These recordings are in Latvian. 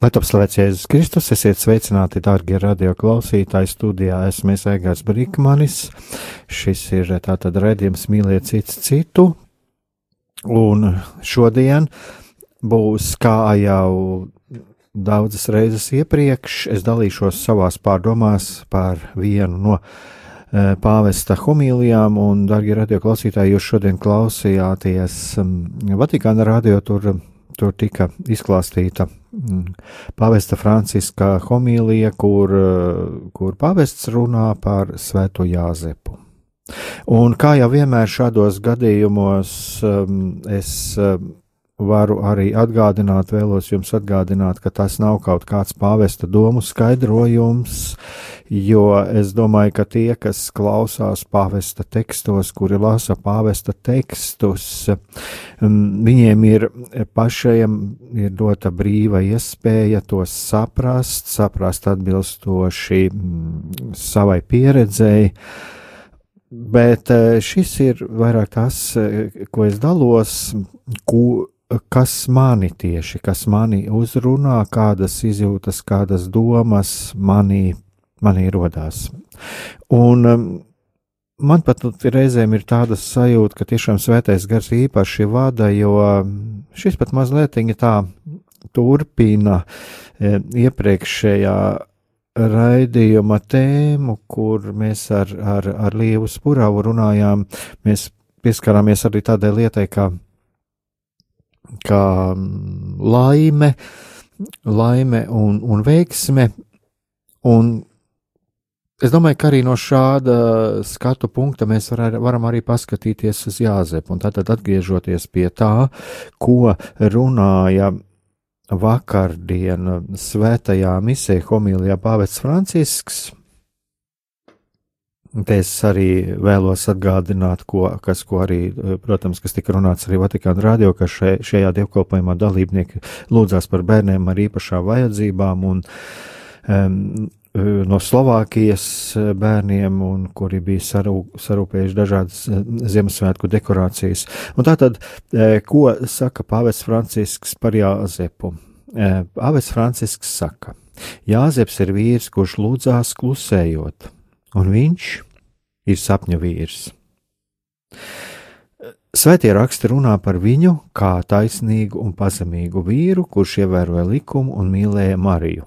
Lai top slavēts Jēzus Kristus, esiet sveicināti, dārgie radio klausītāji. Studijā esmu Egārs Brīkmanis. Šis ir tātad redzējums mīliet cits citu. Un šodien būs kā jau daudzas reizes iepriekš, es dalīšos savās pārdomās par vienu no e, pāvesta homīlijām, un, darbie radio klausītāji, jūs šodien klausījāties Vatikāna radio, tur, tur tika izklāstīta Mm. Pāvesta Franciska homīlija, kur, eh, kur pāvests runā par Svēto Jāzepu. Un kā jau vienmēr šādos gadījumos, um, es um, varu arī atgādināt, vēlos jums atgādināt, ka tas nav kaut kāds pāvesta domu skaidrojums, jo es domāju, ka tie, kas klausās pāvesta tekstos, kuri lasa pāvesta tekstus, viņiem ir pašiem ir dota brīva iespēja tos saprast, saprast atbilstoši savai pieredzēji. Bet eh, šis ir vairāk tas, eh, ko es dalos, ko, kas mani tieši, kas mani uzrunā, kādas izjūtas, kādas domas manī, manī rodās. Un um, man pat reizēm ir tāda sajūta, ka tiešām svētais gars īpaši vada, jo um, šis pat mazliet tā turpina e, iepriekšējā raidījuma tēmu, kur mēs ar, ar, ar Lievu Spuravu runājām, mēs pieskarāmies arī tādai lietai, kā kā mm, laime, laime un, un veiksme. Un es domāju, ka arī no šāda skatu punkta mēs var, varam arī paskatīties uz Jāzepu. Un tātad atgriežoties pie tā, ko runāja vakardien svētajā misē homilijā pāvests Francisks Te es arī vēlos atgādināt, ko, kas, ko arī, eh, protams, kas tika runāts arī Vatikāna radio, ka še, šajā dievkalpojumā dalībnieki lūdzās par bērniem ar īpašām vajadzībām un um, no Slovākijas bērniem, un kuri bija sarū, sarūpējuši dažādas Ziemassvētku dekorācijas. Un tātad, ko saka Pāvests Francisks par Jāzepu? Pāvests Francisks saka, Jāzeps ir vīrs, kurš lūdzās klusējot un viņš ir sapņa vīrs. Svētie raksti runā par viņu kā taisnīgu un pazemīgu vīru, kurš ievēroja likumu un mīlēja Mariju.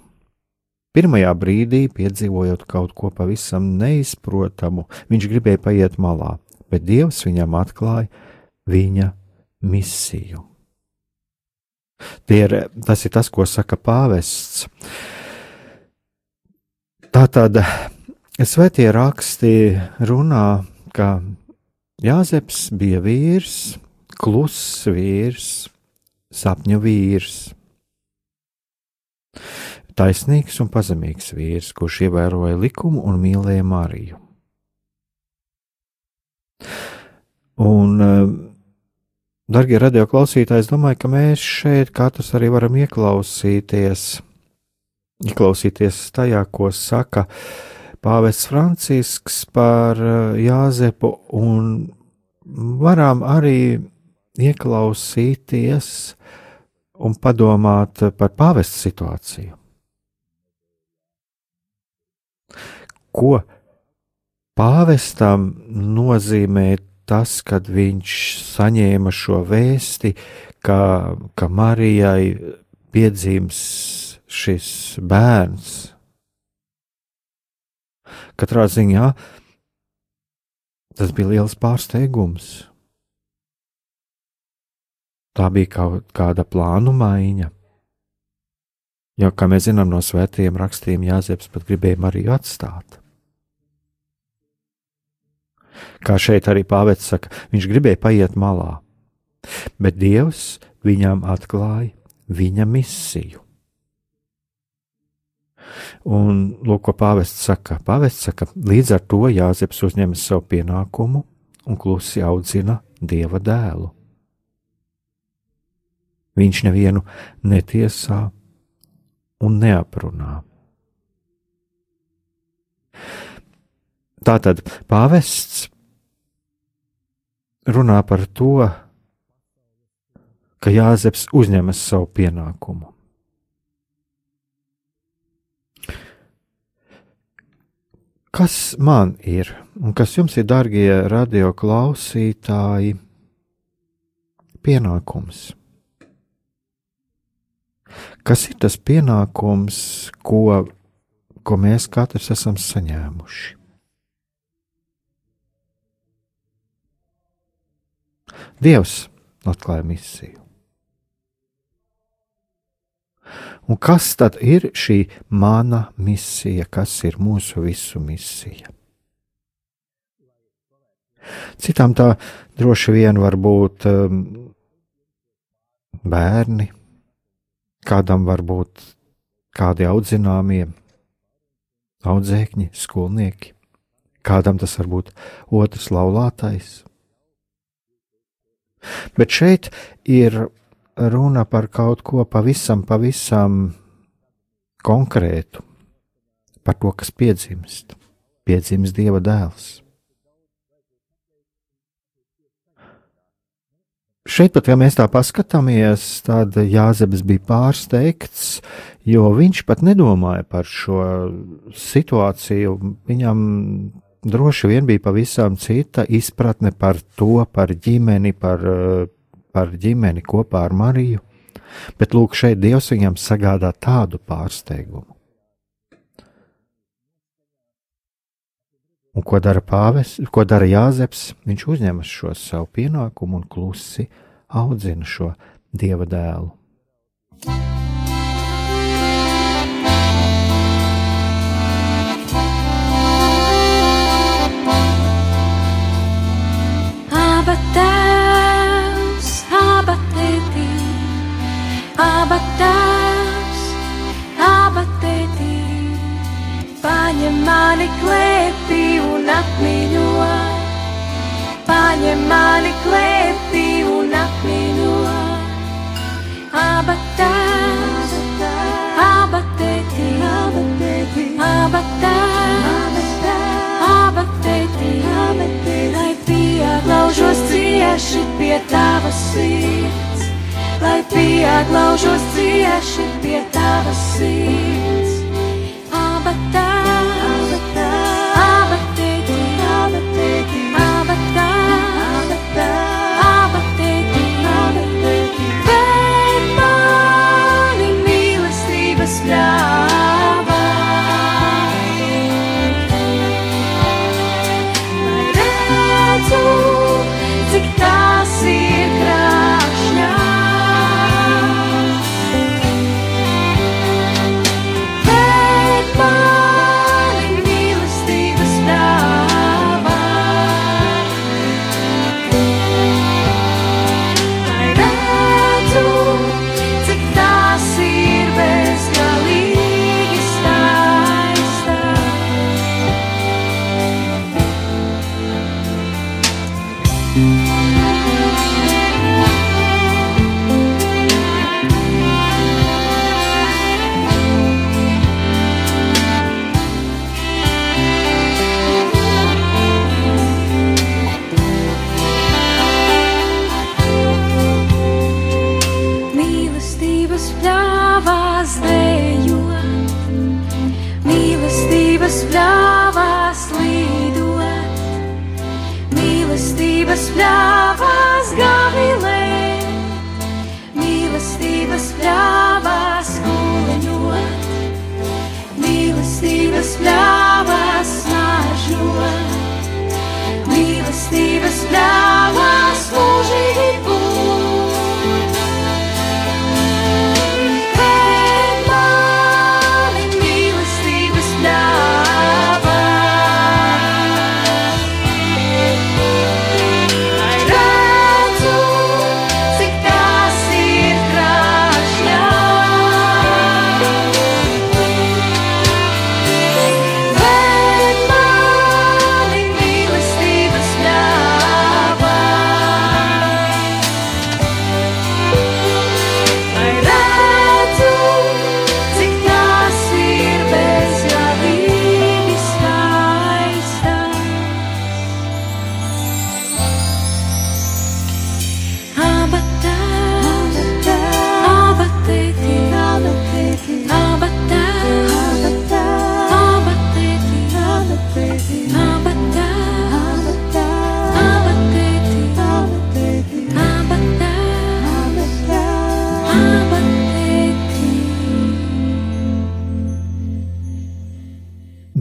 Pirmajā brīdī, piedzīvojot kaut ko pavisam neizprotamu, viņš gribēja paiet malā, bet Dievs viņam atklāja viņa misiju. Ir, tas ir tas, ko saka pāvests. Tā tad Svētie raksti runā, ka Jāzeps bija vīrs, kluss vīrs, sapņu vīrs, taisnīgs un pazemīgs vīrs, kurš ievēroja likumu un mīlēja Mariju. Un, eh, darbie radioklausītāji, es domāju, ka mēs šeit katrs arī varam ieklausīties, ieklausīties tajā, ko saka uh, Pāvests Francisks par eh, Jāzepu un varam arī ieklausīties un padomāt par pāvesta situāciju. Ko pāvestam nozīmē tas, kad viņš saņēma šo vēsti, ka, ka Marijai piedzims šis bērns, Katrā ziņā tas bija liels pārsteigums. Tā bija kaut kāda plānu maiņa. Jo, kā mēs zinām no svētiem rakstiem, Jāzeps pat gribēja Mariju atstāt. Kā šeit arī pāvests saka, viņš gribēja paiet malā, bet Dievs viņam atklāja viņa misiju. Un lūk, ko pāvests saka. Pāvests saka, līdz ar to Jāzeps uzņemas savu pienākumu un klusi audzina dieva dēlu. Viņš nevienu netiesā un neaprunā. Tātad pāvests runā par to, ka Jāzeps uzņemas savu pienākumu. Kas man ir un kas jums ir, darbie radio klausītāji, pienākums? Kas ir tas pienākums, ko, ko mēs katrs esam saņēmuši? Dievs atklāja misiju. Un kas tad ir šī mana misija, kas ir mūsu visu misija? Citām tā droši vien var būt um, bērni, kādam var būt kādi audzināmie, audzēkņi, skolnieki, kādam tas var būt otrs laulātais. Bet šeit ir runa par kaut ko pavisam, pavisam konkrētu, par to, kas piedzimst, piedzimst Dieva dēls. Šeit pat, ja mēs tā paskatāmies, tad Jāzeps bija pārsteigts, jo viņš pat nedomāja par šo situāciju. Viņam droši vien bija pavisam cita izpratne par to, par ģimeni, par par ģimeni kopā ar Mariju, bet lūk, šeit Dievs viņam sagādā tādu pārsteigumu. Un ko dara pāvis, ko dara Jāzeps? Viņš uzņemas šo savu pienākumu un klusi audzina šo dieva dēlu. abatās,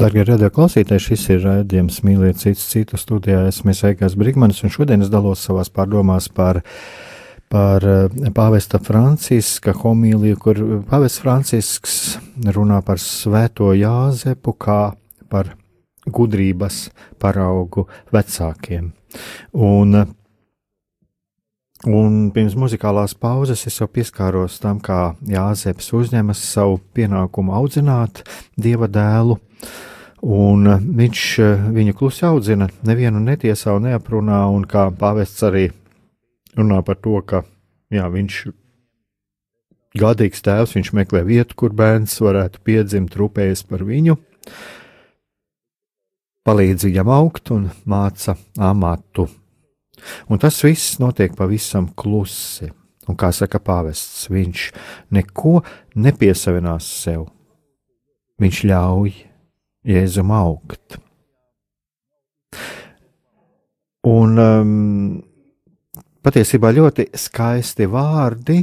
Darbie radio klausītāji, šis ir raidījums Mīliet citu citu studijā. Esmu Eikās Brigmanis, un šodien es dalos savās pārdomās par, par eh, pāvesta Franciska homīliju, kur pāvests Francisks runā par svēto Jāzepu kā par gudrības paraugu vecākiem. Un Un pirms muzikālās pauzes es jau pieskāros tam, kā Jāzeps uzņemas savu pienākumu audzināt dieva dēlu, un viņš viņu klusi audzina, nevienu netiesā un neaprunā, un kā pāvests arī runā par to, ka jā, viņš Gādīgs tēvs, viņš meklē vietu, kur bērns varētu piedzimt, rūpējas par viņu, palīdz viņam augt un māca amatu. Un tas viss notiek pavisam klusi. Un kā saka pāvests, viņš neko nepiesavinās sev. Viņš ļauj Jēzum augt. Un um, patiesībā ļoti skaisti vārdi.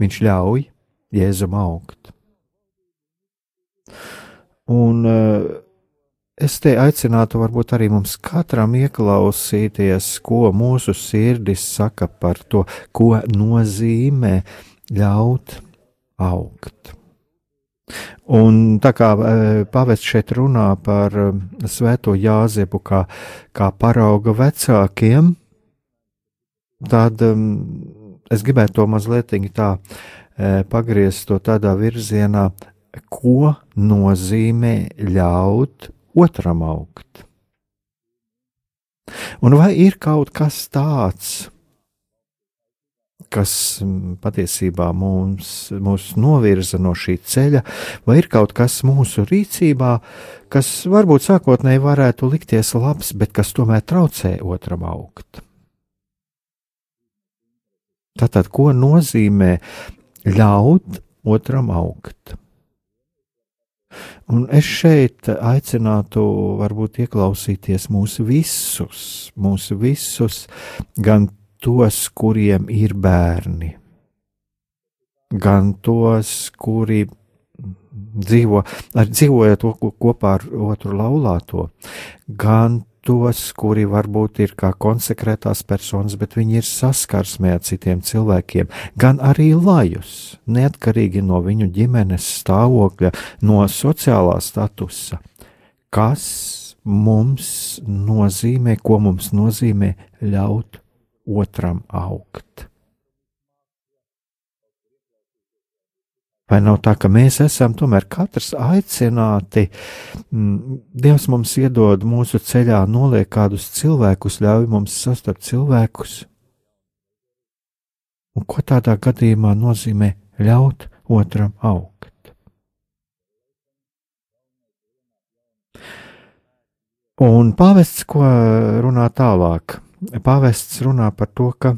Viņš ļauj Jēzum augt. Un uh, Es te aicinātu, varbūt arī mums katram ieklausīties, ko mūsu sirdis saka par to, ko nozīmē ļaut augt. Un tā kā e, pāvests šeit runā par e, svēto Jāzepu kā, kā parauga vecākiem, tad es gribētu to mazliet tā e, pagriezt to tādā virzienā, ko nozīmē ļaut otram augt. Un vai ir kaut kas tāds, kas mm, patiesībā mums, mūs novirza no šī ceļa, vai ir kaut kas mūsu rīcībā, kas varbūt sākotnēji varētu likties labs, bet kas tomēr traucē otram augt? Tātad, ko nozīmē ļaut otram augt? Un es šeit aicinātu, varbūt ieklausīties mūsu visus, mūsu visus, gan tos, kuriem ir bērni, gan tos, kuri dzīvo, ar, dzīvojot kopā ar otru laulāto, gan tos, kuri varbūt ir kā konsekrētās personas, bet viņi ir saskarsmē ar citiem cilvēkiem, gan arī lajus, neatkarīgi no viņu ģimenes stāvokļa, no sociālā statusa. Kas mums nozīmē, ko mums nozīmē ļaut otram augt? Vai nav tā, ka mēs esam tomēr katrs aicināti, mm, Dievs mums iedod mūsu ceļā, noliek kādus cilvēkus, ļauj mums sastapt cilvēkus? Un ko tādā gadījumā nozīmē ļaut otram augt? Un pāvests, ko runā tālāk? Pāvests runā par to, ka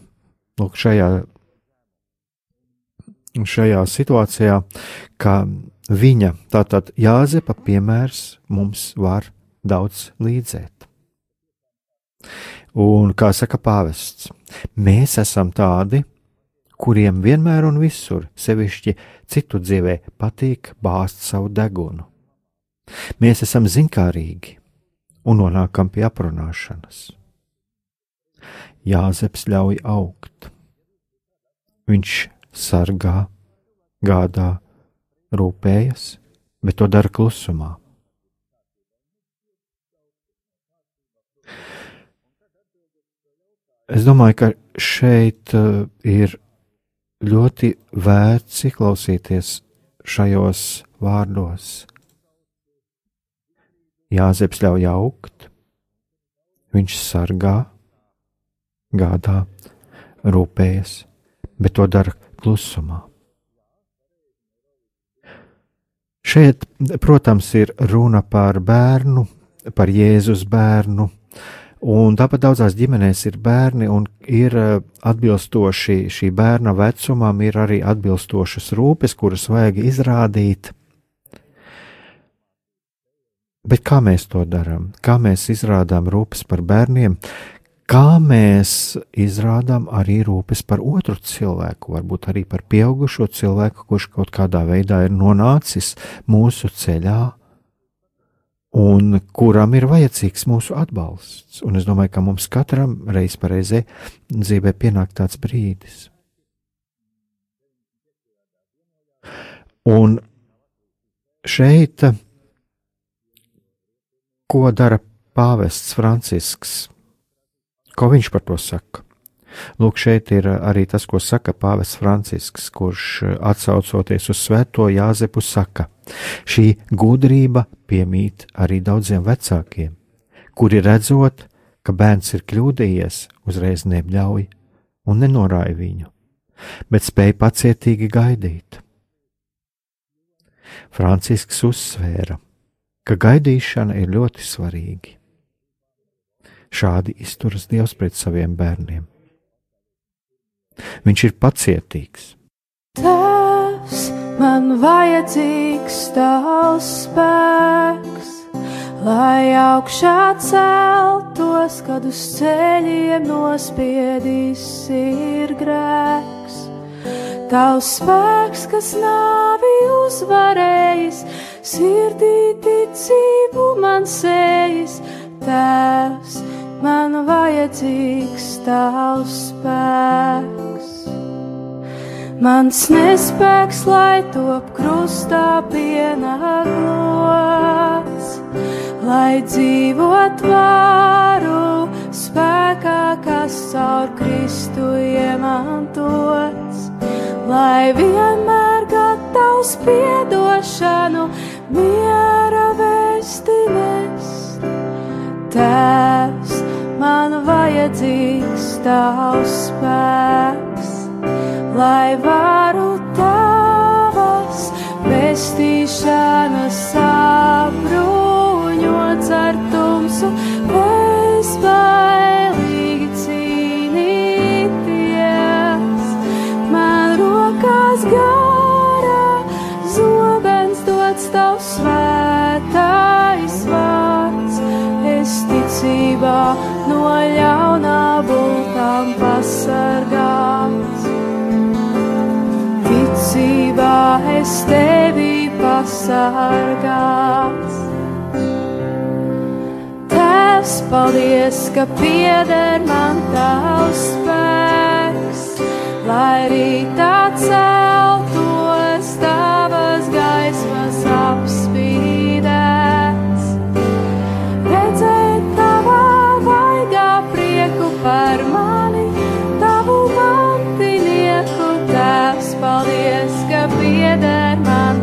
lūk, šajā šajā situācijā, ka viņa, tātad Jāzepa piemērs, mums var daudz līdzēt. Un, kā saka pāvests, mēs esam tādi, kuriem vienmēr un visur, sevišķi citu dzīvē, patīk bāzt savu degunu. Mēs esam zinkārīgi un nonākam pie aprunāšanas. Jāzeps ļauj augt. Viņš sargā, gādā, rūpējas, bet to dara klusumā. Es domāju, ka šeit uh, ir ļoti vērts ieklausīties šajos vārdos. Jāzeps ļauj augt, viņš sargā, gādā, rūpējas, bet to dara klusumā. Šeit, protams, ir runa par bērnu, par Jēzus bērnu, un tāpat daudzās ģimenēs ir bērni, un ir eh, atbilstoši šī bērna vecumam, ir arī atbilstošas rūpes, kuras vajag izrādīt. Bet kā mēs to darām? Kā mēs izrādām rūpes par bērniem? Kā mēs izrādām arī rūpes par otru cilvēku, varbūt arī par pieaugušo cilvēku, kurš kaut kādā veidā ir nonācis mūsu ceļā, un kuram ir vajadzīgs mūsu atbalsts. Un es domāju, ka mums katram reiz pareizē dzīvē pienāk tāds brīdis. Un šeit, ko dara pāvests Francisks, ko viņš par to saka? Lūk, šeit ir arī tas, ko saka Pāvests Francisks, kurš atsaucoties uz Svēto Jāzepu saka: Šī gudrība piemīt arī daudziem vecākiem, kuri redzot, ka bērns ir kļūdījies, uzreiz nebļauj un nenorāja viņu, bet spēja pacietīgi gaidīt. Francisks uzsvēra, ka gaidīšana ir ļoti svarīga. Šādi izturas Dievs pret saviem bērniem. Viņš ir pacietīgs. Tēvs, man vajadzīgs tavs spēks, lai augšā celtos, kad uz ceļiem nospiedīs ir grēks. Tavs spēks, kas nāvi uzvarējis, sirdī ticību man sējas, tēvs, man vajadzīgs tavs spēks. Mans nespēks, lai top krustā pienāklots, lai dzīvot varu spēkā, kas caur Kristu iemantots, lai vienmēr gatavs piedošanu miera vēsti nest. Tēvs, man vajadzīgs tavs spēks, lai varu tavas pestīšanas sabruņots ar tumsu, bezbailīgi cīnīties. Man rokās garā zobens dots tavs svētais vārds, ticībā no ļaunā bultām pasargāts. Ticībā es tevi pasargāts. Tēvs, paldies, ka pieder man tavs spēks, lai rītā celtos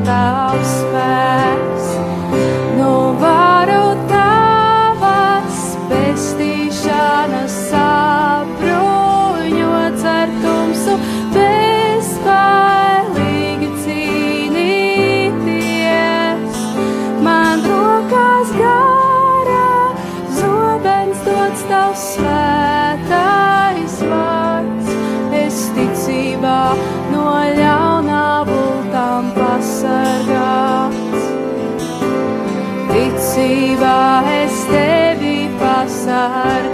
man pasargāts.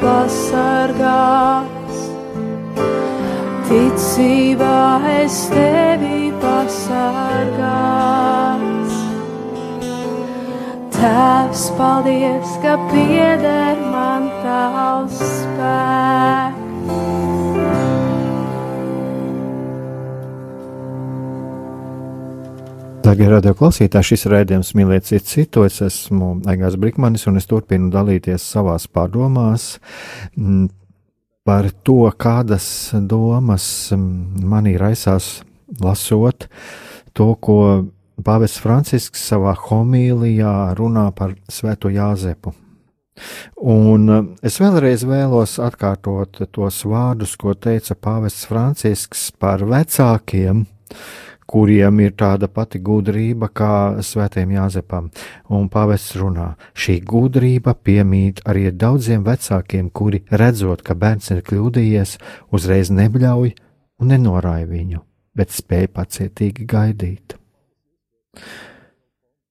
Būtā pasargāts. Ticībā es tevi pasargāts. Tēvs, paldies, ka pieder man tavs spēks. Darbie radio klausītāji, šis raidījums mīlēt citu citu. Es esmu Egāns Brikmanis un es turpinu dalīties savās pārdomās mm, par to, kādas domas mm, manī raisās lasot to, ko Pāvests Francisks savā homīlijā runā par Svēto Jāzepu. Un mm, es vēlreiz vēlos atkārtot tos vārdus, ko teica Pāvests Francisks par vecākiem, kuriem ir tāda pati gudrība kā svētiem Jāzepam, un pavests runā. Šī gudrība piemīt arī daudziem vecākiem, kuri redzot, ka bērns ir kļūdījies, uzreiz nebļauj un nenorāja viņu, bet spēj pacietīgi gaidīt.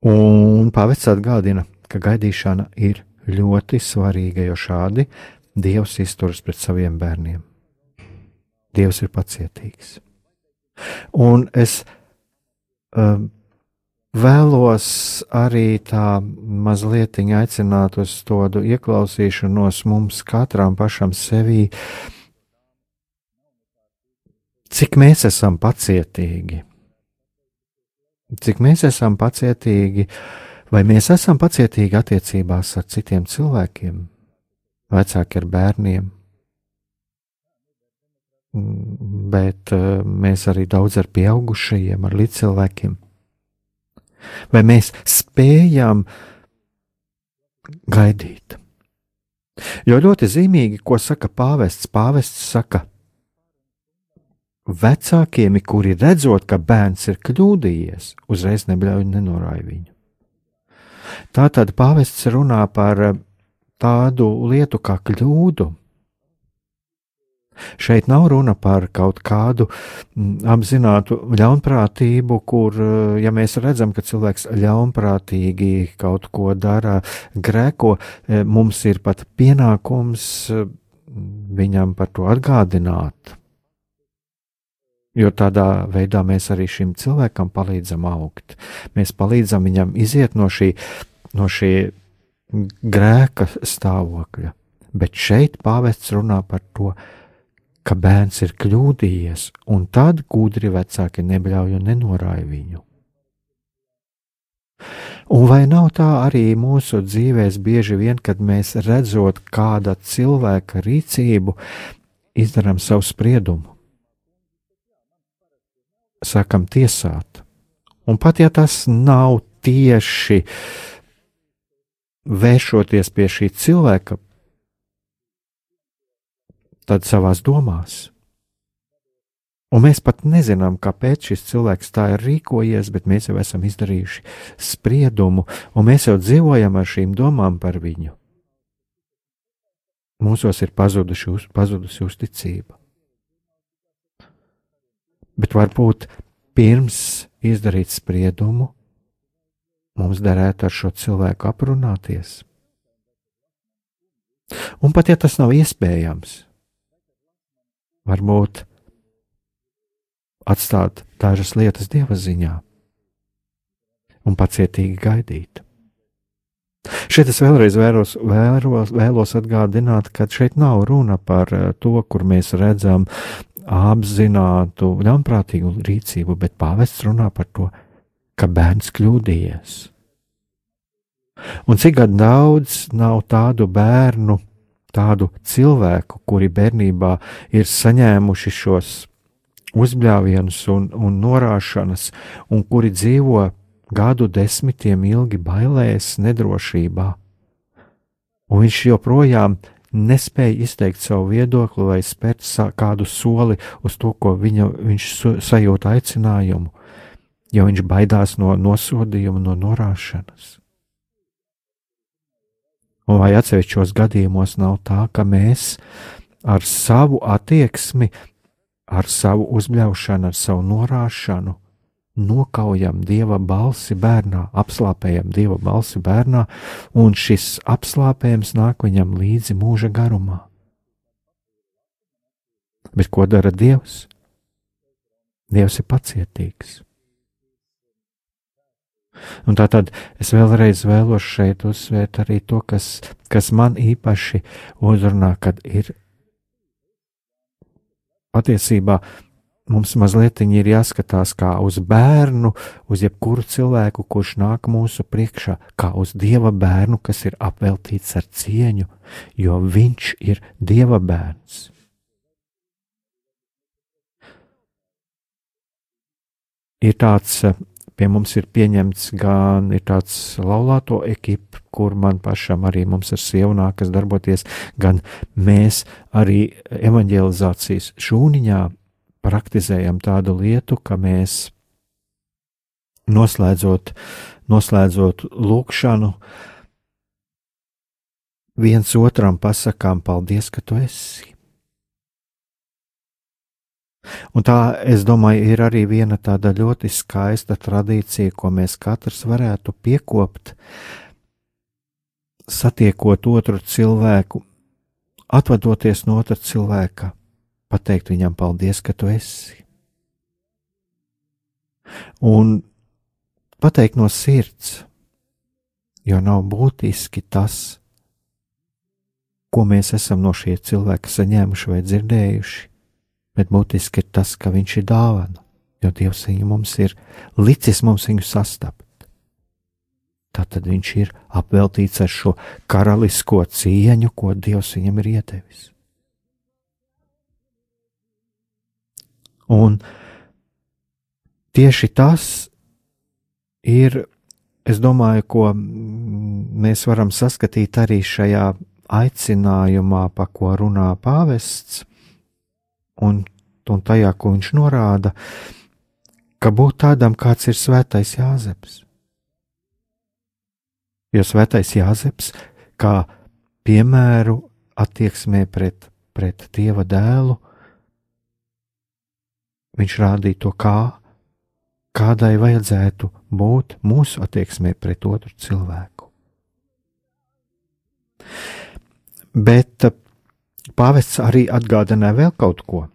Un pavests atgādina, ka gaidīšana ir ļoti svarīga, jo šādi Dievs izturas pret saviem bērniem. Dievs ir pacietīgs. Un es um, vēlos arī tā mazliet aicināt uz tādu ieklausīšanos mums katram pašam sevī, cik mēs esam pacietīgi. Cik mēs esam pacietīgi, vai mēs esam pacietīgi attiecībās ar citiem cilvēkiem, vecāki ar bērniem, bet eh, mēs arī daudz ar pieaugušajiem, ar līdzcilvēkiem. Vai mēs spējam gaidīt? Jo ļoti zīmīgi, ko saka pāvests. Pāvests saka, vecākiem, kuri redzot, ka bērns ir kļūdījies, uzreiz nebļauj nenorāja viņu. Tā tad pāvests runā par eh, tādu lietu kā kļūdu, Šeit nav runa par kaut kādu mm, apzinātu ļaunprātību, kur, eh, ja mēs redzam, ka cilvēks ļaunprātīgi kaut ko dara, grēko, eh, mums ir pat pienākums eh, viņam par to atgādināt. Jo tādā veidā mēs arī šim cilvēkam palīdzam augt. Mēs palīdzam viņam iziet no šī, no šī grēka stāvokļa. Bet šeit pāvests runā par to, ka bērns ir kļūdījies, un tad gudri vecāki nebļauj un nenorāja viņu. Un vai nav tā arī mūsu dzīvēs bieži vien, kad mēs redzot kāda cilvēka rīcību, izdarām savu spriedumu? Sākam tiesāt. Un pat ja tas nav tieši vēršoties pie šī cilvēka, tad savās domās. Un mēs pat nezinām, kāpēc šis cilvēks tā ir rīkojies, bet mēs jau esam izdarījuši spriedumu, un mēs jau dzīvojam ar šīm domām par viņu. Mūsos ir pazuduši, uz, pazudusi uzticība. Bet varbūt pirms izdarīt spriedumu, mums derētu ar šo cilvēku aprunāties. Un pat ja tas nav iespējams, varbūt atstāt dažas lietas dieva ziņā un pacietīgi gaidīt. Šeit es vēlreiz vēros, vēros, vēlos atgādināt, ka šeit nav runa par eh, to, kur mēs redzam apzinātu ļaunprātīgu rīcību, bet pāvests runā par to, ka bērns kļūdījies. Un cik daudz nav tādu bērnu, tādu cilvēku, kuri bērnībā ir saņēmuši šos uzbļāvienus un, un norāšanas, un kuri dzīvo gadu desmitiem ilgi bailēs, nedrošībā. Un viņš joprojām nespēja izteikt savu viedokli vai spērt kādu soli uz to, ko viņa, viņš sajūt aicinājumu, jo viņš baidās no nosodījuma, no norāšanas. Un vai atsevišķos gadījumos nav tā, ka mēs ar savu attieksmi, ar savu uzbļaušanu, ar savu norāšanu nokaujam dieva balsi bērnā, apslāpējam dieva balsi bērnā, un šis apslāpējums nāk viņam līdzi mūža garumā. Bet ko dara Dievs? Dievs ir pacietīgs. Un tā tad es vēlreiz vēlos šeit uzsvērt arī to, kas, kas man īpaši uzrunā, kad ir patiesībā mums mazliet ir jāskatās kā uz bērnu, uz jebkuru cilvēku, kurš nāk mūsu priekšā, kā uz dieva bērnu, kas ir apveltīts ar cieņu, jo viņš ir dieva bērns. Ir tāds Pie mums ir pieņemts gan ir tāds laulāto ekipa, kur man pašam arī mums ir sieva kas darboties, gan mēs arī evanģelizācijas šūniņā praktizējam tādu lietu, ka mēs noslēdzot, noslēdzot lūkšanu, viens otram pasakām paldies, ka tu esi. Un tā, es domāju, ir arī viena tāda ļoti skaista tradīcija, ko mēs katrs varētu piekopt, satiekot otru cilvēku, atvadoties no otra cilvēka, pateikt viņam paldies, ka tu esi. Un pateikt no sirds, jo nav būtiski tas, ko mēs esam no šie cilvēki saņēmuši vai dzirdējuši, bet būtiski ir tas, ka viņš ir dāvana, jo Dievs viņu mums ir licis mums viņu sastapt. Tātad viņš ir apveltīts ar šo karalisko cieņu, ko Dievs viņam ir iedevis. Un tieši tas ir, es domāju, ko mēs varam saskatīt arī šajā aicinājumā, pa ko runā pāvests, un, un tajā, ko viņš norāda, ka būt tādam, kāds ir svētais Jāzeps. Jo svētais Jāzeps, kā piemēru attieksmē pret, pret Dieva dēlu, viņš rādīja to, kā, kādai vajadzētu būt mūsu attieksmē pret otru cilvēku. Bet Pāvests arī atgādināja vēl kaut ko.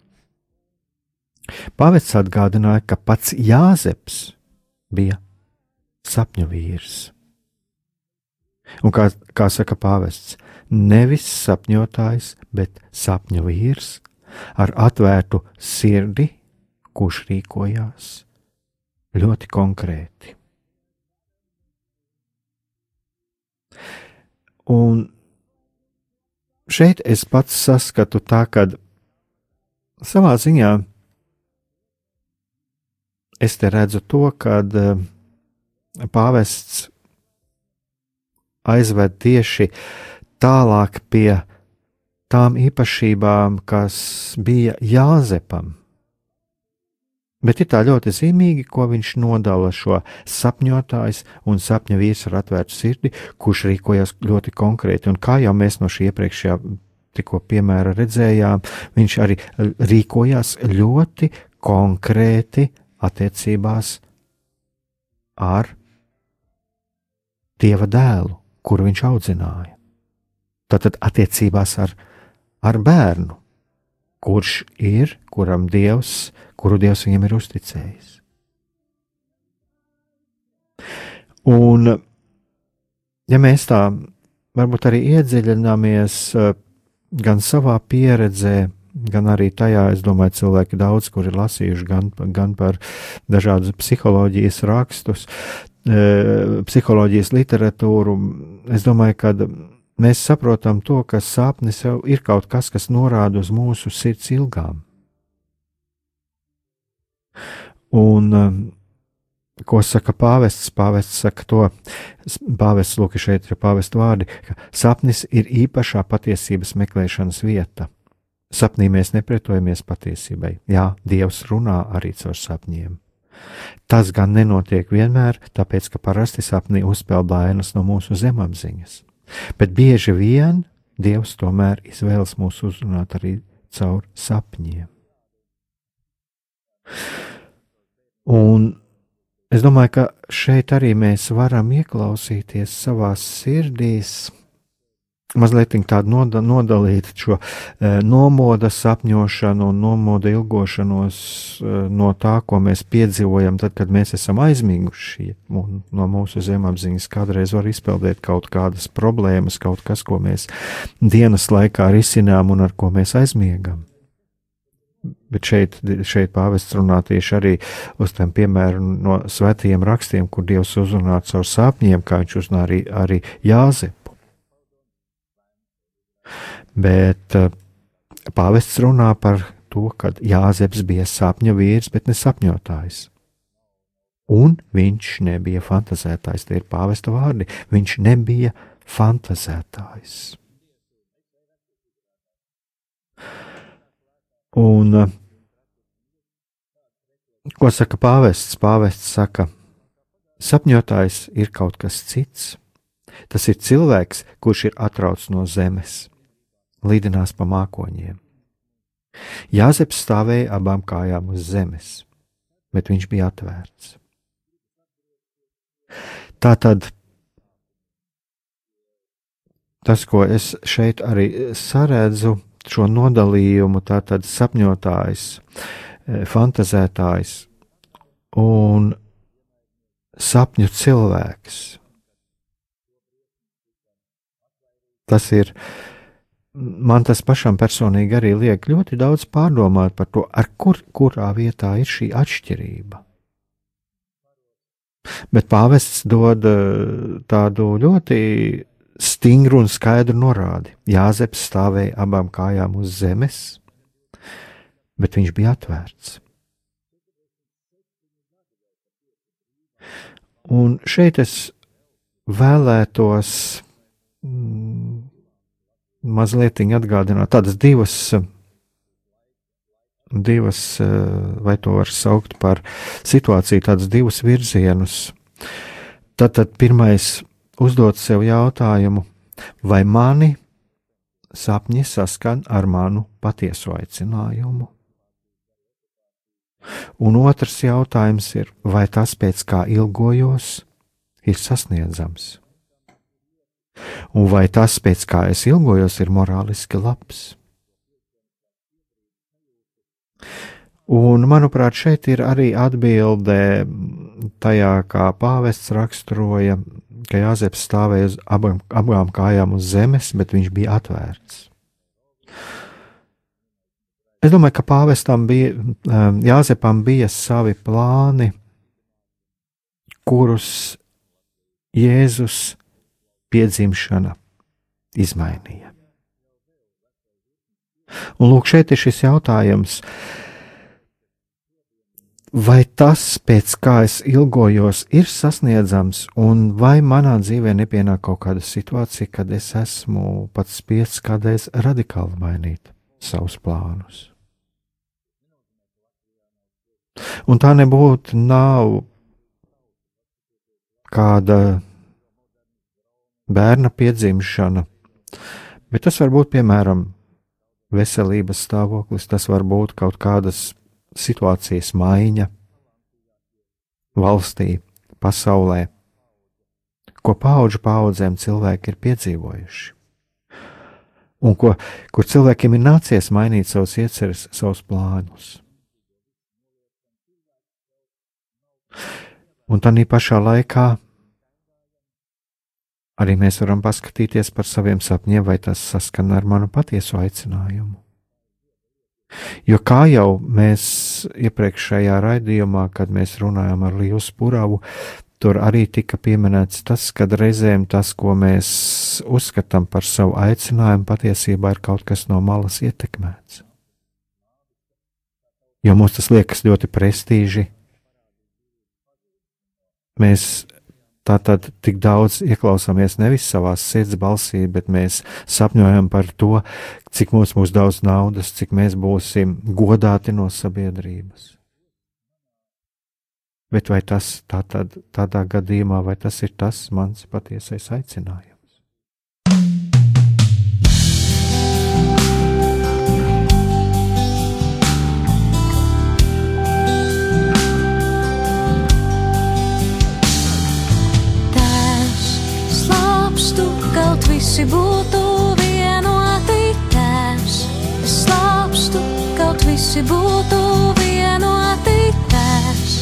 Pāvests atgādināja, ka pats Jāzeps bija sapņu vīrs. Un kā, kā saka pāvests, nevis sapņotājs, bet sapņu vīrs ar atvērtu sirdi, kurš rīkojās ļoti konkrēti. Un šeit es pats saskatu tā, ka savā ziņā es te redzu to, ka eh, pāvests aizved tieši tālāk pie tām īpašībām, kas bija Jāzepam. Bet ir tā ļoti zīmīgi, ko viņš nodala šo sapņotājs un sapņa vīrs ar atvērtu sirdi, kurš rīkojas ļoti konkrēti. Un kā jau mēs no šī iepriekšējā tikko piemēra redzējām, viņš arī rīkojās ļoti konkrēti attiecībās ar Dieva dēlu, kuru viņš audzināja. Tātad attiecībās ar, ar bērnu, kurš ir, kuram Dievs kuru Dievs viņam ir uzticējis. Un, ja mēs tā varbūt arī iedziļināmies eh, gan savā pieredzē, gan arī tajā, es domāju, cilvēki daudz, kur ir lasījuši gan, gan par dažādus psiholoģijas rakstus, eh, psiholoģijas literatūru, es domāju, ka mēs saprotam to, ka sapnis jau ir kaut kas, kas norāda uz mūsu sirds ilgām. Un, um, ko saka pāvests? Pāvests saka to, pāvests, lūk, šeit ir pāvesta vārdi, ka sapnis ir īpašā patiesības meklēšanas vieta. Sapnī mēs nepretojamies patiesībai. Jā, Dievs runā arī caur sapņiem. Tas gan nenotiek vienmēr, tāpēc, ka parasti sapnī uzspēl bailes no mūsu zemapziņas. Bet bieži vien Dievs tomēr izvēlas mūs uzrunāt arī caur sapņiem. Un es domāju, ka šeit arī mēs varam ieklausīties savā sirdīs, mazliet tādu noda, nodalīt šo e, nomoda sapņošanu un nomoda ilgošanos e, no tā, ko mēs piedzīvojam, tad, kad mēs esam aizmiguši no mūsu zemapziņas. Kādreiz var izpeldēt kaut kādas problēmas, kaut kas, ko mēs dienas laikā risinām un ar ko mēs aizmiegam. Bet šeit, šeit pāvests runā tieši arī uz tiem piemēram no svētajiem rakstiem, kur Dievs uzrunā caur sapņiem, kā viņš uzrunā arī, arī Jāzepu. Bet uh, pāvests runā par to, ka Jāzeps bija sapņa vīrs, bet ne sapņotājs. Un viņš nebija fantazētājs, tie ir pāvesta vārdi. Viņš nebija fantazētājs. Un, eh, ko saka pāvests? Pāvests saka, Sapņotājs ir kaut kas cits. Tas ir cilvēks, kurš ir atrauts no zemes, lidinās pa mākoņiem. Jāzeps stāvēja abām kājām uz zemes, bet viņš bija atvērts. Tā tad tas, ko es šeit arī saredzu, šo nodalījumu, tā tad sapņotājs, eh, fantazētājs un sapņu cilvēks. Tas ir, man tas pašam personīgi arī liek ļoti daudz pārdomāt par to, kur, kurā vietā ir šī atšķirība. Bet pāvests dod eh, tādu ļoti stingru un skaidru norādi. Jāzeps stāvēja abām kājām uz zemes, bet viņš bija atvērts. Un šeit es vēlētos mm, mazliet atgādināt tādas divas, divas, vai to var saukt par situāciju, tādus divus virzienus. Tad, tad pirmais uzdot sev jautājumu, vai mani sapņi saskan ar manu patieso aicinājumu. Un otrs jautājums ir, vai tas, pēc kā ilgojos, ir sasniedzams? Un vai tas, pēc kā es ilgojos, ir morāliski labs? Un, manuprāt, šeit ir arī atbilde tajā, kā pāvests raksturoja, ka Jāzeps stāvēja uz abām, abām kājām uz zemes, bet viņš bija atvērts. Es domāju, ka pāvestam bija, um, Jāzepam bija savi plāni, kurus Jēzus piedzimšana izmainīja. Un lūk, šeit ir šis jautājums, vai tas, pēc kā es ilgojos, ir sasniedzams, un vai manā dzīvē nepienāk kaut kāda situācija, kad es esmu pats spiests kādreiz radikāli mainīt savus plānus. Un tā nebūtu nav kāda bērna piedzimšana, bet tas var būt piemēram veselības stāvoklis, tas var būt kaut kādas situācijas maiņa valstī, pasaulē, ko paudžu paudzēm cilvēki ir piedzīvojuši. Un ko, kur cilvēkiem ir nācies mainīt savus ieceres, savus plānus. Un tā pašā laikā arī mēs varam paskatīties par saviem sapņiem, vai tas saskan ar manu patieso aicinājumu. Jo kā jau mēs iepriekšējā raidījumā, kad mēs runājām ar Līvu Spuravu, tur arī tika pieminēts tas, ka reizēm tas, ko mēs uzskatām par savu aicinājumu, patiesībā ir kaut kas no malas ietekmēts. Jo mums tas liekas ļoti prestiži, Mēs tā tad tik daudz ieklausāmies nevis savā sirds balsī, bet mēs sapņojam par to, cik mums būs daudz naudas, cik mēs būsim godāti no sabiedrības. Bet vai tas tā tad, tādā gadījumā, vai tas ir tas mans patiesais aicinājums? Visi būtu vienoti tēvs. Es slāpstu, kaut visi būtu vienoti tēvs.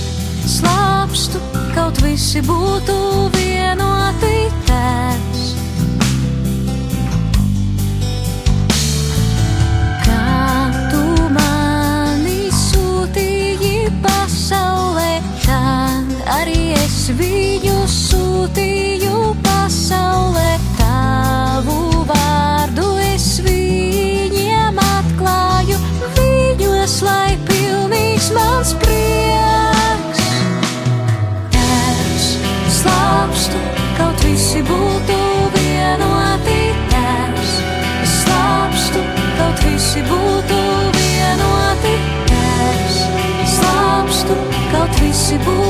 Slāpstu, kaut visi būtu vienoti tēvs. Kā tu mani sūtīji pasaulē, tā arī es viņu sūtīju pasaulē. Dievs, lai pilnīgs mans prieks. Tēvs, slāpstu, kaut visi būtu vienoti. Tēvs, slāpstu, kaut visi būtu vienoti. Tēvs, slāpstu, kaut visi būtu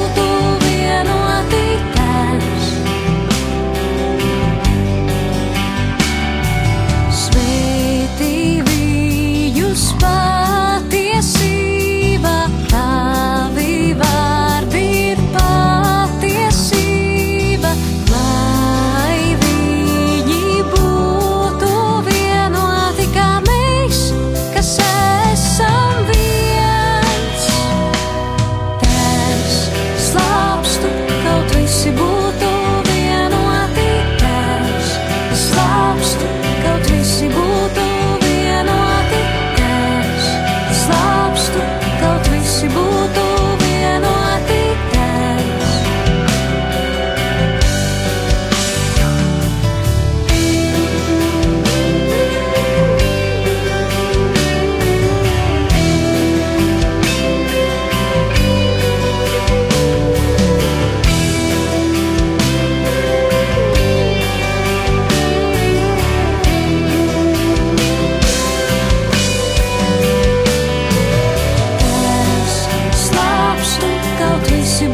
身高退休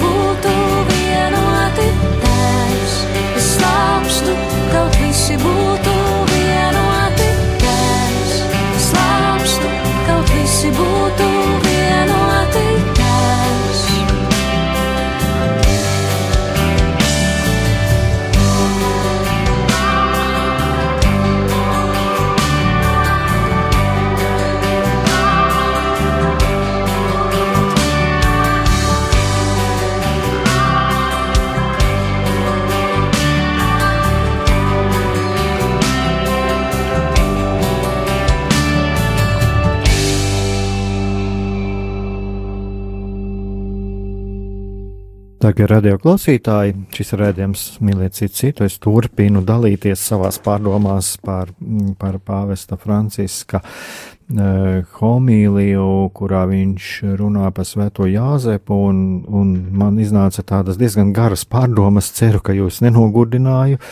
Darbie radio klausītāji, šis rādījums mīliet citu citu. Es turpinu dalīties savās pārdomās par, par pāvesta Franciska uh, homīliju, kurā viņš runā par svēto Jāzepu, un, un man iznāca tādas diezgan garas pārdomas. Ceru, ka jūs nenogurdināju.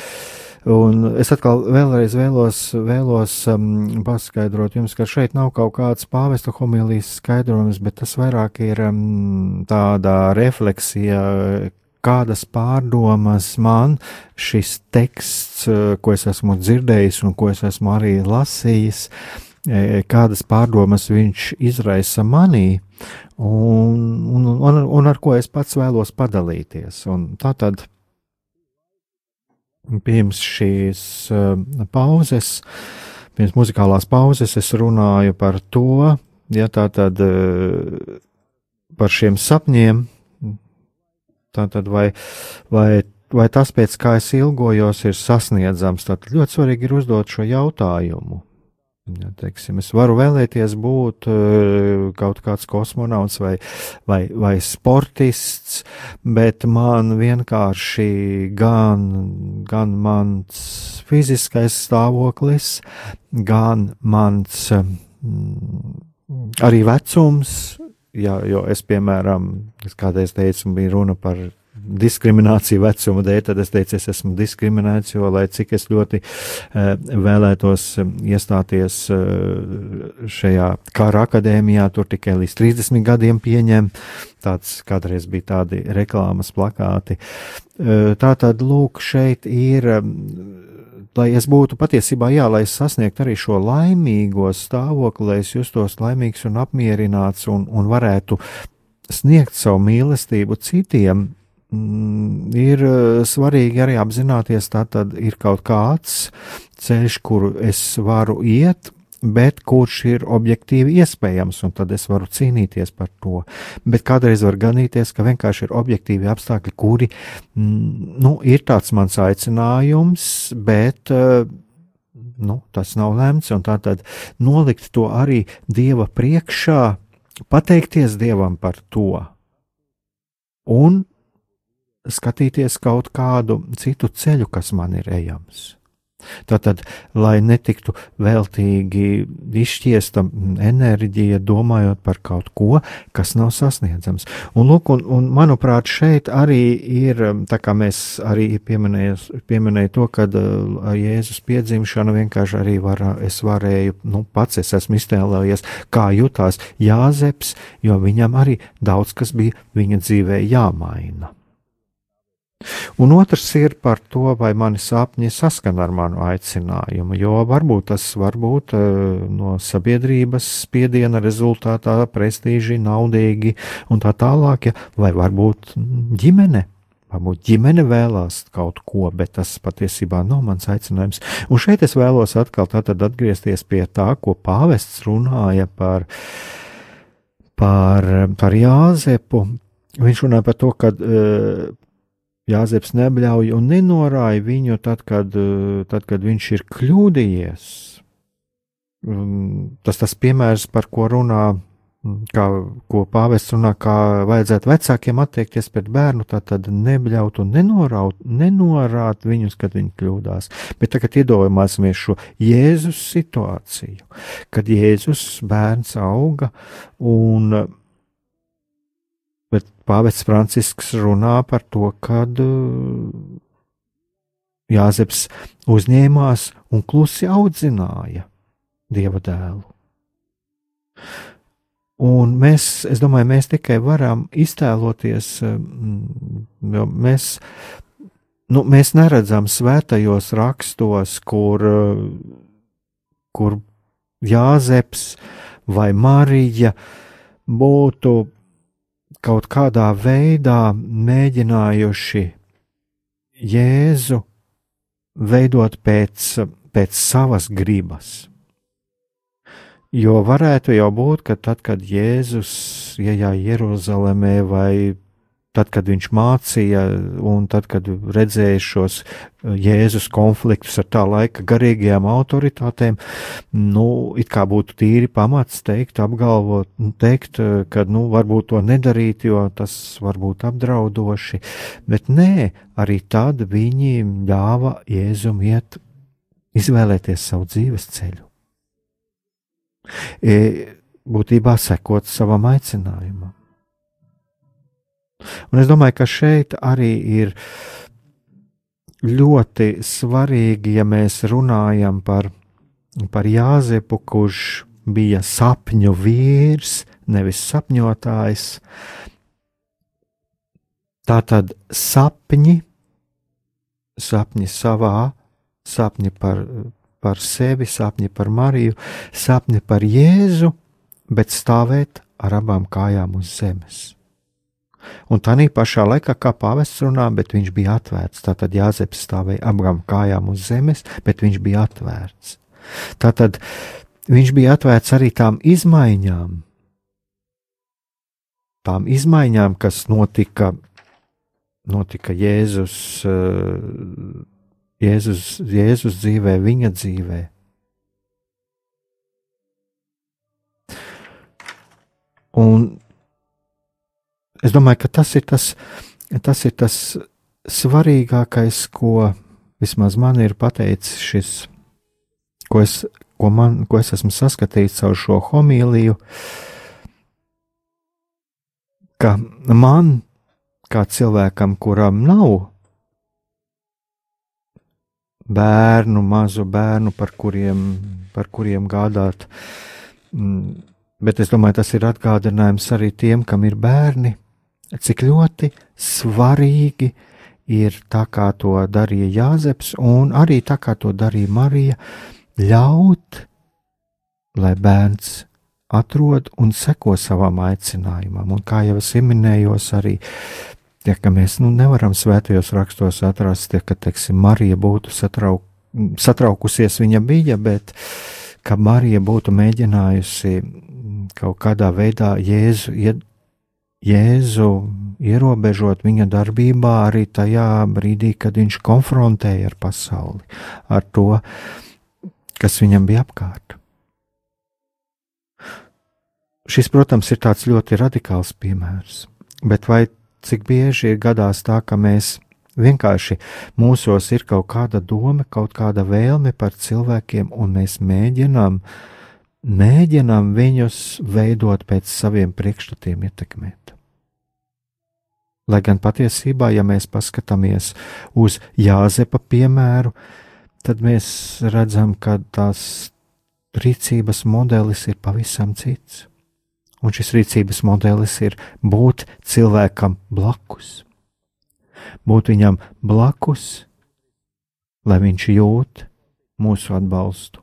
Un es atkal vēlreiz vēlos, vēlos um, paskaidrot jums, ka šeit nav kaut kāds pāvesta homīlijas skaidrojums, bet tas vairāk ir um, tāda refleksija, kādas pārdomas man šis teksts, uh, ko es esmu dzirdējis un ko es esmu arī lasījis, e, kādas pārdomas viņš izraisa manī un, un, un, un ar ko es pats vēlos padalīties. Un tā tad pirms šīs uh, pauzes, pirms muzikālās pauzes, es runāju par to, ja tā tad uh, par šiem sapņiem, Tātad vai, vai, vai tas, pēc kā es ilgojos, ir sasniedzams? Tad ļoti svarīgi ir uzdot šo jautājumu. Ja, teiksim, es varu vēlēties būt uh, kaut kāds kosmonauts vai, vai, vai sportists, bet man vienkārši gan, gan mans fiziskais stāvoklis, gan mans um, arī vecums. Jā, jo es, piemēram, es kādreiz teicu, bija runa par diskrimināciju vecuma dēļ, tad es teicu, es esmu diskriminēts, jo, lai cik es ļoti uh, vēlētos uh, iestāties uh, šajā kara akadēmijā, tur tikai līdz 30 gadiem pieņem, tāds kādreiz bija tādi reklāmas plakāti. Uh, tā tad, lūk, šeit ir. Uh, lai es būtu patiesībā, jā, lai es sasniegtu arī šo laimīgo stāvokli, lai es justos laimīgs un apmierināts un, un varētu sniegt savu mīlestību citiem, ir eh, svarīgi arī apzināties, tā tad ir kaut kāds ceļš, kuru es varu iet, bet kurš ir objektīvi iespējams, un tad es varu cīnīties par to. Bet kādreiz var ganīties, ka vienkārši ir objektīvi apstākļi, kuri, mm, nu, ir tāds mans aicinājums, bet, eh, nu, tas nav lemts, un tā tad nolikt to arī Dieva priekšā, pateikties Dievam par to, un skatīties kaut kādu citu ceļu, kas man ir ejams. Tātad, lai netiktu veltīgi izšķiesta enerģija, domājot par kaut ko, kas nav sasniedzams. Un, lūk, un, un manuprāt, šeit arī ir, tā kā mēs arī pieminējām to, ka uh, Jēzus piedzimšana vienkārši arī var, es varēju, nu, pats es esmu iztēlojies, kā jutās Jāzeps, jo viņam arī daudz kas bija viņa dzīvē jāmaina. Un otrs ir par to, vai mani sapņi saskana ar manu aicinājumu, jo varbūt tas var būt uh, no sabiedrības spiediena rezultātā prestīži, naudīgi un tā tālāk, ja, vai varbūt ģimene. Varbūt ģimene vēlās kaut ko, bet tas patiesībā nav mans aicinājums. Un šeit es vēlos atkal atgriezties pie tā, ko pāvests runāja par, par, par Jāzepu. Viņš runāja par to, ka uh, Jāzeps nebļauj un nenorāja viņu tad, kad, eh, tad, kad viņš ir kļūdījies. Tas tas piemērs, par ko runā, kā, ko pāvests runā, kā vajadzētu vecākiem attiekties pret bērnu, tā tad nebļaut un nenoraut, nenorāt viņus, kad viņi kļūdās. Bet tagad iedomāsimies šo Jēzus situāciju, kad Jēzus bērns auga un Bet Pāvests Francisks runā par to, kad uh, Jāzeps uzņēmās un klusi audzināja Dieva dēlu. Un mēs, es domāju, mēs tikai varam iztēloties, um, jo mēs, nu, mēs neredzam svētajos rakstos, kur, uh, kur Jāzeps vai Marija būtu kaut kādā veidā mēģinājuši Jēzu veidot pēc, pēc savas gribas. Jo varētu jau būt, ka tad, kad Jēzus ienāca Jeruzalemē vai tad, kad viņš mācīja, un tad, kad redzēja šos uh, Jēzus konfliktus ar tā laika garīgajām autoritātēm, nu, it kā būtu tīri pamats teikt, apgalvot, nu, teikt, uh, ka, nu, varbūt to nedarīt, jo tas var būt apdraudoši, bet nē, arī tad viņi ļāva Jēzum iet, izvēlēties savu dzīves ceļu. E, būtībā sekot savam aicinājumam. Un es domāju, ka šeit arī ir ļoti svarīgi, ja mēs runājam par, par Jāzepu, kurš bija sapņu vīrs, nevis sapņotājs. Tā tad sapņi, sapņi savā, sapņi par, par sevi, sapņi par Mariju, sapņi par Jēzu, bet stāvēt ar abām kājām uz zemes. Un tā pašā laikā, kā pāvests runā, bet viņš bija atvērts. Tātad Jāzeps stāvēja abām kājām uz zemes, bet viņš bija atvērts. Tātad viņš bija atvērts arī tām izmaiņām, tām izmaiņām, kas notika, notika Jēzus, eh, Jēzus, Jēzus dzīvē, viņa dzīvē. Un es domāju, ka tas ir tas, tas ir tas svarīgākais, ko vismaz man ir pateicis šis, ko es, ko man, ko es esmu saskatījis caur šo homīliju, ka man, kā cilvēkam, kuram nav bērnu, mazu bērnu, par kuriem, par kuriem gādāt, mm, bet es domāju, tas ir atgādinājums arī tiem, kam ir bērni cik ļoti svarīgi ir tā, kā to darīja Jāzeps, un arī tā, kā to darīja Marija, ļaut, lai bērns atrod un seko savam aicinājumam. Un kā jau es minējos, arī ja, mēs nu, nevaram svētajos rakstos atrast, ja, ka teiksim, Marija būtu satrauk, satraukusies, viņa bija, bet ka Marija būtu mēģinājusi kaut kādā veidā Jēzu Jēzu ierobežot viņa darbībā arī tajā brīdī, kad viņš konfrontēja ar pasauli, ar to, kas viņam bija apkārt. Šis, protams, ir tāds ļoti radikāls piemērs, bet vai cik bieži ir gadās tā, ka mēs vienkārši mūsos ir kaut kāda doma, kaut kāda vēlme par cilvēkiem, un mēs mēģinām, mēģinām viņus veidot pēc saviem priekšstatiem, ietekmēt. Lai gan patiesībā, ja mēs paskatāmies uz Jāzepa piemēru, tad mēs redzam, ka tās rīcības modelis ir pavisam cits. Un šis rīcības modelis ir būt cilvēkam blakus. Būt viņam blakus, lai viņš jūt mūsu atbalstu,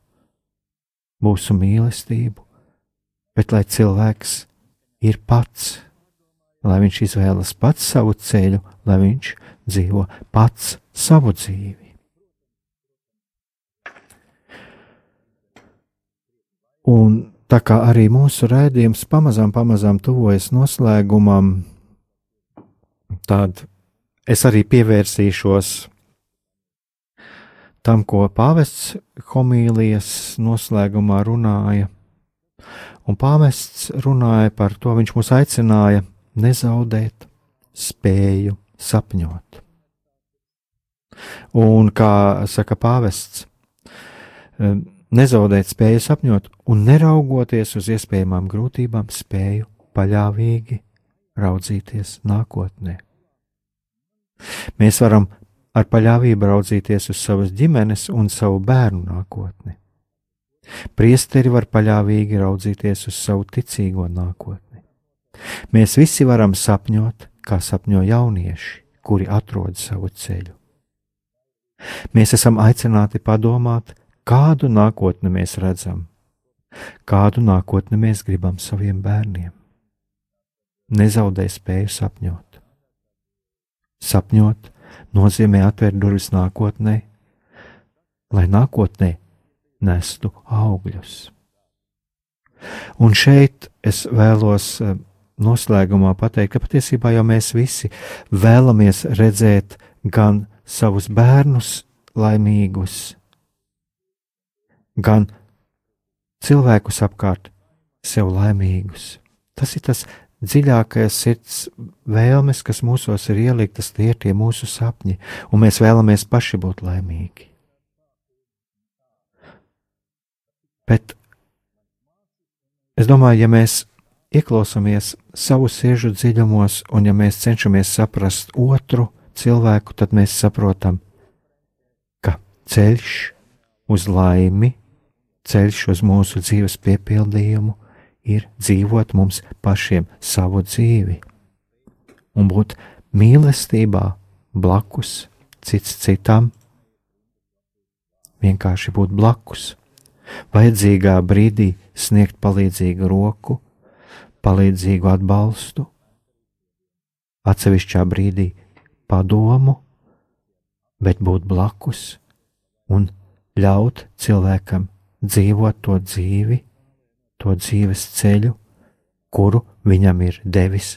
mūsu mīlestību, bet lai cilvēks ir pats lai viņš izvēlas pats savu ceļu, lai viņš dzīvo pats savu dzīvi. Un tā kā arī mūsu rādījums pamazām, pamazām tuvojas noslēgumam, tad es arī pievērsīšos tam, ko pāvests homīlijas noslēgumā runāja. Un pāvests runāja par to, viņš mūs aicināja nezaudēt spēju sapņot. Un, kā saka pāvests, nezaudēt spēju sapņot un neraugoties uz iespējamām grūtībām, spēju paļāvīgi raudzīties nākotnē. Mēs varam ar paļāvību raudzīties uz savas ģimenes un savu bērnu nākotni. Priesteri var paļāvīgi raudzīties uz savu ticīgo nākotni. Mēs visi varam sapņot, kā sapņo jaunieši, kuri atrod savu ceļu. Mēs esam aicināti padomāt, kādu nākotni mēs redzam, kādu nākotni mēs gribam saviem bērniem. Nezaudē spēju sapņot. Sapņot nozīmē atvērt durvis nākotnē, lai nākotnē nestu augļus. Un šeit es vēlos eh, noslēgumā pateikt, ka patiesībā jau mēs visi vēlamies redzēt gan savus bērnus laimīgus, gan cilvēkus apkārt sev laimīgus. Tas ir tas dziļākais sirds vēlmes, kas mūsos ir ieliktas, tie ir tie mūsu sapņi, un mēs vēlamies paši būt laimīgi. Bet es domāju, ja mēs ieklausāmies savu siežu dziļumos, un ja mēs cenšamies saprast otru cilvēku, tad mēs saprotam, ka ceļš uz laimi, ceļš uz mūsu dzīves piepildījumu ir dzīvot mums pašiem savu dzīvi. Un būt mīlestībā blakus cits citam, vienkārši būt blakus, vajadzīgā brīdī sniegt palīdzīgu roku, palīdzīgu atbalstu, atsevišķā brīdī padomu, bet būt blakus un ļaut cilvēkam dzīvot to dzīvi, to dzīves ceļu, kuru viņam ir devis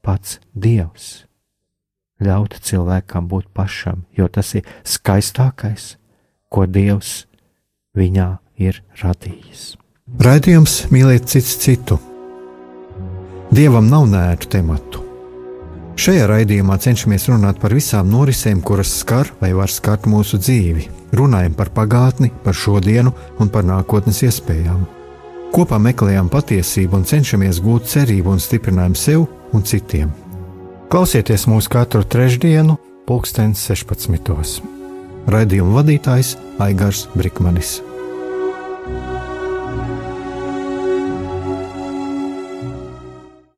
pats Dievs. Ļaut cilvēkam būt pašam, jo tas ir skaistākais, ko Dievs viņā ir radījis. Raidījums mīlēt cits citu. Dievam nav nērtu tematu. Šajā raidījumā cenšamies runāt par visām norisēm, kuras skar vai var skart mūsu dzīvi. Runājam par pagātni, par šodienu un par nākotnes iespējām. Kopā meklējam patiesību un cenšamies gūt cerību un stiprinājumu sev un citiem. Klausieties mūsu katru trešdienu, pulksten 16. Raidījuma vadītājs Aigars Brikmanis.